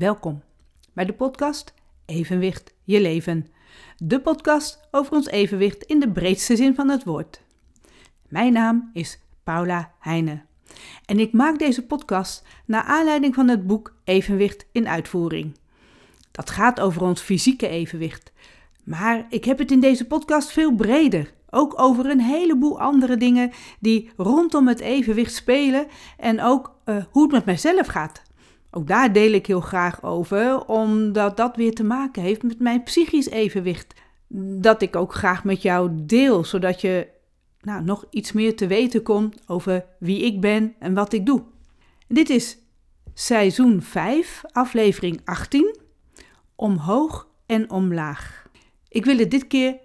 Welkom bij de podcast Evenwicht je leven. De podcast over ons evenwicht in de breedste zin van het woord. Mijn naam is Paula Heijnen en ik maak deze podcast naar aanleiding van het boek Evenwicht in uitvoering. Dat gaat over ons fysieke evenwicht, maar ik heb het in deze podcast veel breder. Ook over een heleboel andere dingen die rondom het evenwicht spelen en ook uh, hoe het met mijzelf gaat. Ook daar deel ik heel graag over, omdat dat weer te maken heeft met mijn psychisch evenwicht. Dat ik ook graag met jou deel, zodat je nou, nog iets meer te weten komt over wie ik ben en wat ik doe. Dit is seizoen 5, aflevering 18, omhoog en omlaag. Ik wil het dit keer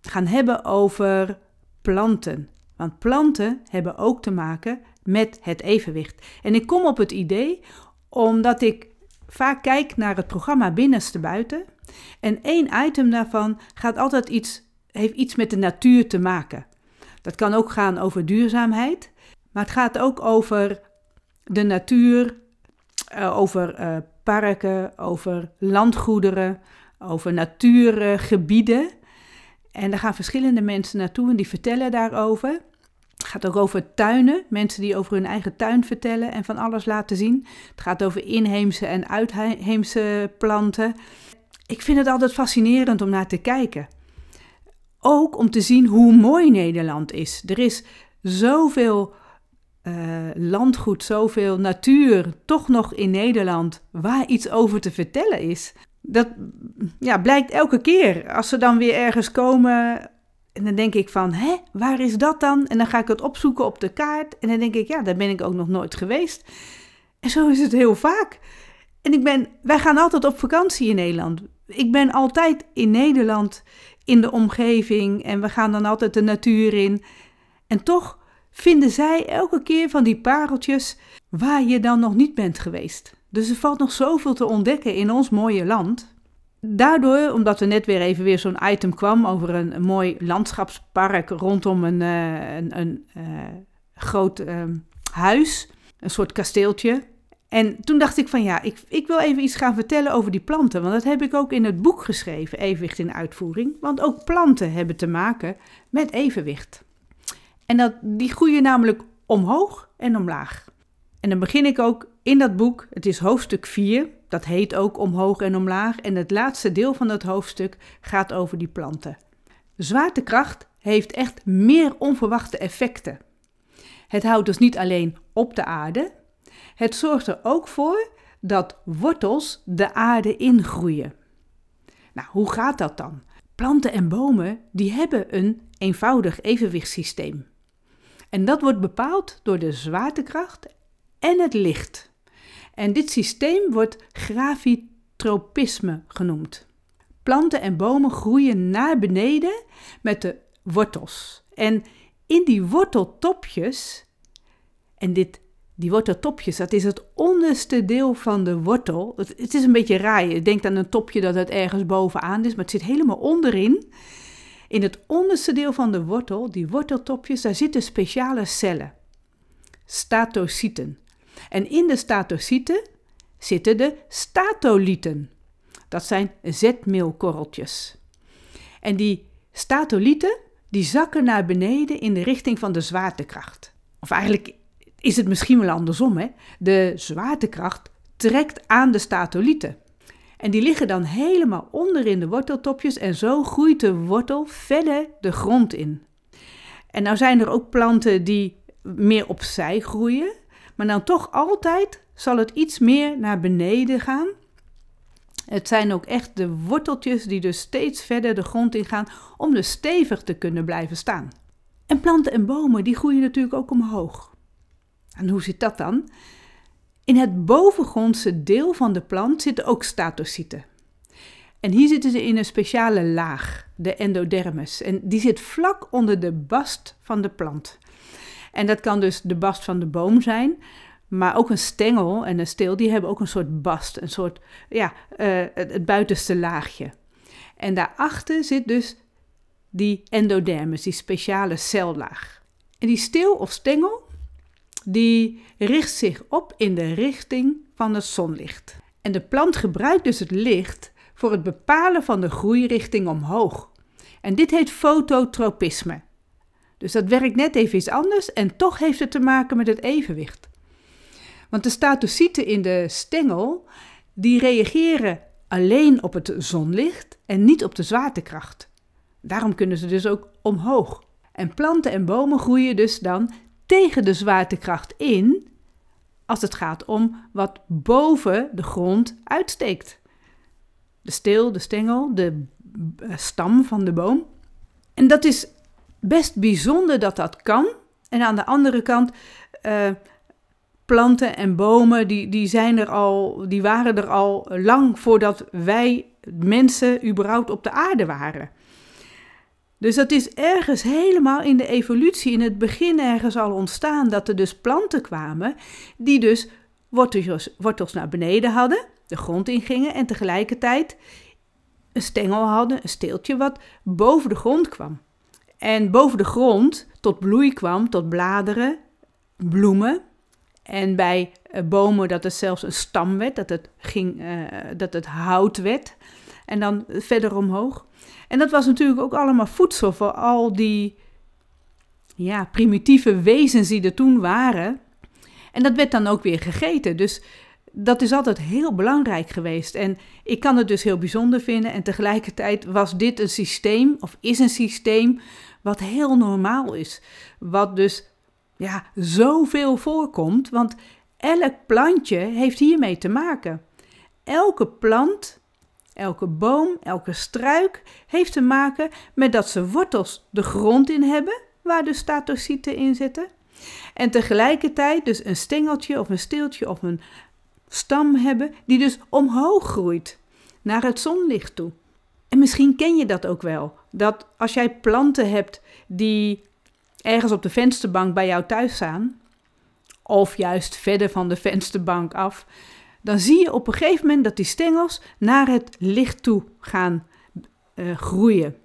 gaan hebben over planten. Want planten hebben ook te maken met het evenwicht. En ik kom op het idee omdat ik vaak kijk naar het programma Binnenste Buiten. En één item daarvan gaat altijd iets, heeft iets met de natuur te maken. Dat kan ook gaan over duurzaamheid, maar het gaat ook over de natuur, eh, over uh, parken, over landgoederen, over natuurgebieden. En daar gaan verschillende mensen naartoe en die vertellen daarover. Het gaat ook over tuinen, mensen die over hun eigen tuin vertellen en van alles laten zien. Het gaat over inheemse en uitheemse planten. Ik vind het altijd fascinerend om naar te kijken. Ook om te zien hoe mooi Nederland is. Er is zoveel uh, landgoed, zoveel natuur, toch nog in Nederland, waar iets over te vertellen is. Dat ja, blijkt elke keer. Als ze dan weer ergens komen en dan denk ik van, hè, waar is dat dan? En dan ga ik het opzoeken op de kaart. En dan denk ik, ja, daar ben ik ook nog nooit geweest. En zo is het heel vaak. En ik ben, wij gaan altijd op vakantie in Nederland. Ik ben altijd in Nederland, in de omgeving. En we gaan dan altijd de natuur in. En toch vinden zij elke keer van die pareltjes waar je dan nog niet bent geweest. Dus er valt nog zoveel te ontdekken in ons mooie land. Daardoor, omdat er net weer even weer zo'n item kwam over een, mooi landschapspark rondom een, uh, een, een uh, groot uh, huis, een soort kasteeltje. En toen dacht ik van ja, ik, ik wil even iets gaan vertellen over die planten, want dat heb ik ook in het boek geschreven, Evenwicht in Uitvoering. Want ook planten hebben te maken met evenwicht. En dat, die groeien namelijk omhoog en omlaag. En dan begin ik ook in dat boek, het is hoofdstuk 4, dat heet ook omhoog en omlaag. En het laatste deel van dat hoofdstuk gaat over die planten. Zwaartekracht heeft echt meer onverwachte effecten. Het houdt dus niet alleen op de aarde, het zorgt er ook voor dat wortels de aarde ingroeien. Nou, hoe gaat dat dan? Planten en bomen die hebben een eenvoudig evenwichtssysteem. En dat wordt bepaald door de zwaartekracht en het licht. En dit systeem wordt gravitropisme genoemd. Planten en bomen groeien naar beneden met de wortels. En in die worteltopjes, en dit, die worteltopjes, dat is het onderste deel van de wortel. Het, het is een beetje raar. Je denkt aan een topje dat het ergens bovenaan is, maar het zit helemaal onderin. In het onderste deel van de wortel, die worteltopjes, daar zitten speciale cellen. Statocyten. En in de statocyten zitten de statolieten. Dat zijn zetmeelkorreltjes. En die statolieten die zakken naar beneden in de richting van de zwaartekracht. Of eigenlijk is het misschien wel andersom. Hè? De zwaartekracht trekt aan de statolieten. En die liggen dan helemaal onder in de worteltopjes en zo groeit de wortel verder de grond in. En nou zijn er ook planten die meer opzij groeien. Maar dan toch altijd zal het iets meer naar beneden gaan. Het zijn ook echt de worteltjes die dus steeds verder de grond ingaan om dus stevig te kunnen blijven staan. En planten en bomen die groeien natuurlijk ook omhoog. En hoe zit dat dan? In het bovengrondse deel van de plant zitten ook statocyten. En hier zitten ze in een speciale laag, de endodermis. En die zit vlak onder de bast van de plant. En dat kan dus de bast van de boom zijn, maar ook een stengel en een steel, die hebben ook een soort bast, een soort, ja, uh, het, buitenste laagje. En daarachter zit dus die endodermis, die speciale cellaag. En die steel of stengel, die richt zich op in de richting van het zonlicht. En de plant gebruikt dus het licht voor het bepalen van de groeirichting omhoog. En dit heet fototropisme. Dus dat werkt net even iets anders en toch heeft het te maken met het evenwicht. Want de statocyten in de stengel, die reageren alleen op het zonlicht en niet op de zwaartekracht. Daarom kunnen ze dus ook omhoog. En planten en bomen groeien dus dan tegen de zwaartekracht in als het gaat om wat boven de grond uitsteekt. De steel, de stengel, de stam van de boom. En dat is best bijzonder dat dat kan. En aan de andere kant, uh, planten en bomen, die, die, zijn er al, die waren er al lang voordat wij mensen überhaupt op de aarde waren. Dus dat is ergens helemaal in de evolutie, in het begin ergens al ontstaan, dat er dus planten kwamen die dus wortels, wortels naar beneden hadden, de grond ingingen en tegelijkertijd een stengel hadden, een steeltje wat boven de grond kwam. En boven de grond tot bloei kwam, tot bladeren, bloemen. En bij eh, bomen dat het zelfs een stam werd, dat het, ging, uh, dat het hout werd. En dan verder omhoog. En dat was natuurlijk ook allemaal voedsel voor al die ja, primitieve wezens die er toen waren. En dat werd dan ook weer gegeten. Dus dat is altijd heel belangrijk geweest. En ik kan het dus heel bijzonder vinden. En tegelijkertijd was dit een systeem, of is een systeem, wat heel normaal is. Wat dus ja, zoveel voorkomt. Want elk plantje heeft hiermee te maken. Elke plant Elke boom, elke struik heeft te maken met dat ze wortels de grond in hebben, waar de statocyten in zitten. En tegelijkertijd dus een stengeltje of een steeltje of een stam hebben die dus omhoog groeit naar het zonlicht toe. En misschien ken je dat ook wel. Dat als jij planten hebt die ergens op de vensterbank bij jou thuis staan, of juist verder van de vensterbank af, dan zie je op een gegeven moment dat die stengels naar het licht toe gaan uh, groeien.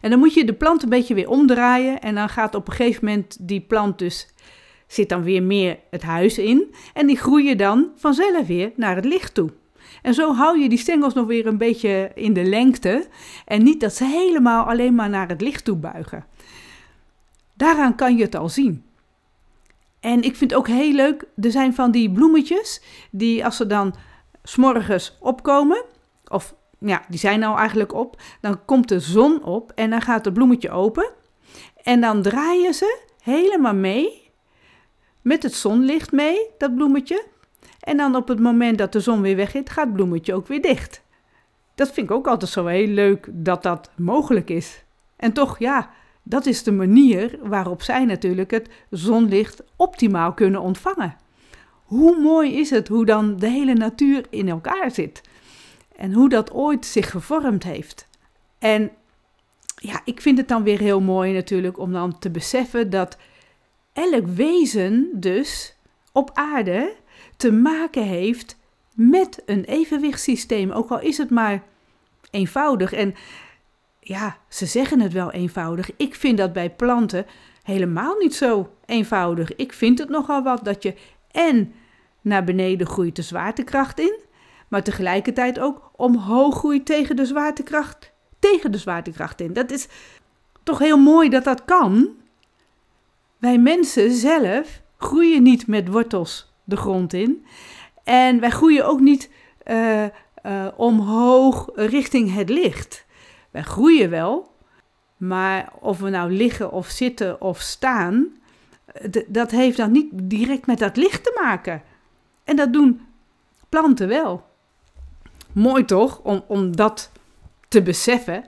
En dan moet je de plant een beetje weer omdraaien en dan gaat op een gegeven moment die plant dus zit dan weer meer het huis in en die groeien dan vanzelf weer naar het licht toe. En zo hou je die stengels nog weer een beetje in de lengte en niet dat ze helemaal alleen maar naar het licht toe buigen. Daaraan kan je het al zien. En ik vind ook heel leuk, er zijn van die bloemetjes die als ze dan s'morgens opkomen, of ja, die zijn nou eigenlijk op, dan komt de zon op en dan gaat het bloemetje open. En dan draaien ze helemaal mee, met het zonlicht mee, dat bloemetje. En dan op het moment dat de zon weer weg is, gaat het bloemetje ook weer dicht. Dat vind ik ook altijd zo heel leuk dat dat mogelijk is. En toch, ja, dat is de manier waarop zij natuurlijk het zonlicht optimaal kunnen ontvangen. Hoe mooi is het hoe dan de hele natuur in elkaar zit en hoe dat ooit zich gevormd heeft. En ja, ik vind het dan weer heel mooi natuurlijk om dan te beseffen dat elk wezen dus op aarde te maken heeft met een evenwichtssysteem, ook al is het maar eenvoudig. En ja, ze zeggen het wel eenvoudig. Ik vind dat bij planten helemaal niet zo eenvoudig. Ik vind het nogal wat dat je en naar beneden groeit de zwaartekracht in, maar tegelijkertijd ook omhoog groeit tegen de zwaartekracht, tegen de zwaartekracht in. Dat is toch heel mooi dat dat kan. Wij mensen zelf groeien niet met wortels de grond in. En wij groeien ook niet uh, uh, omhoog richting het licht. Wij groeien wel, maar of we nou liggen of zitten of staan, dat heeft dan niet direct met dat licht te maken. En dat doen planten wel. Mooi toch, om, om dat te beseffen.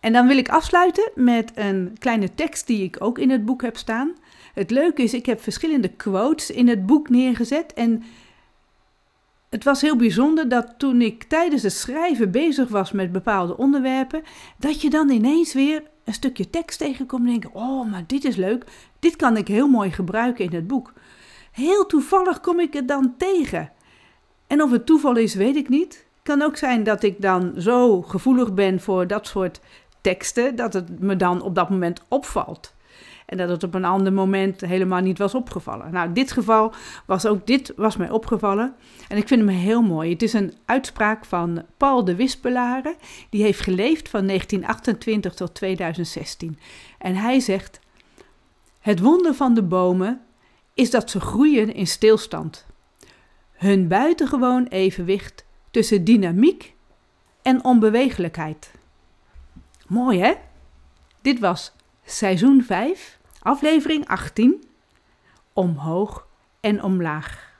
En dan wil ik afsluiten met een kleine tekst die ik ook in het boek heb staan. Het leuke is, ik heb verschillende quotes in het boek neergezet. En het was heel bijzonder dat toen ik tijdens het schrijven bezig was met bepaalde onderwerpen, dat je dan ineens weer een stukje tekst tegenkomt en denkt: Oh, maar dit is leuk, dit kan ik heel mooi gebruiken in het boek. Heel toevallig kom ik het dan tegen. En of het toeval is, weet ik niet. Kan ook zijn dat ik dan zo gevoelig ben voor dat soort teksten dat het me dan op dat moment opvalt. en dat het op een ander moment helemaal niet was opgevallen. Nou, in dit geval was ook dit was mij opgevallen en ik vind hem heel mooi. Het is een uitspraak van Paul de Wispelare, die heeft geleefd van 1928 tot 2016. En hij zegt: Het wonder van de bomen is dat ze groeien in stilstand. Hun buitengewoon evenwicht tussen dynamiek en onbewegelijkheid. Mooi hè? Dit was seizoen 5, aflevering 18, Omhoog en Omlaag.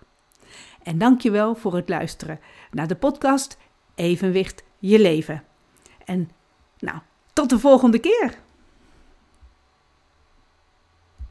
En dankjewel voor het luisteren naar de podcast Evenwicht je leven. En nou, tot de volgende keer!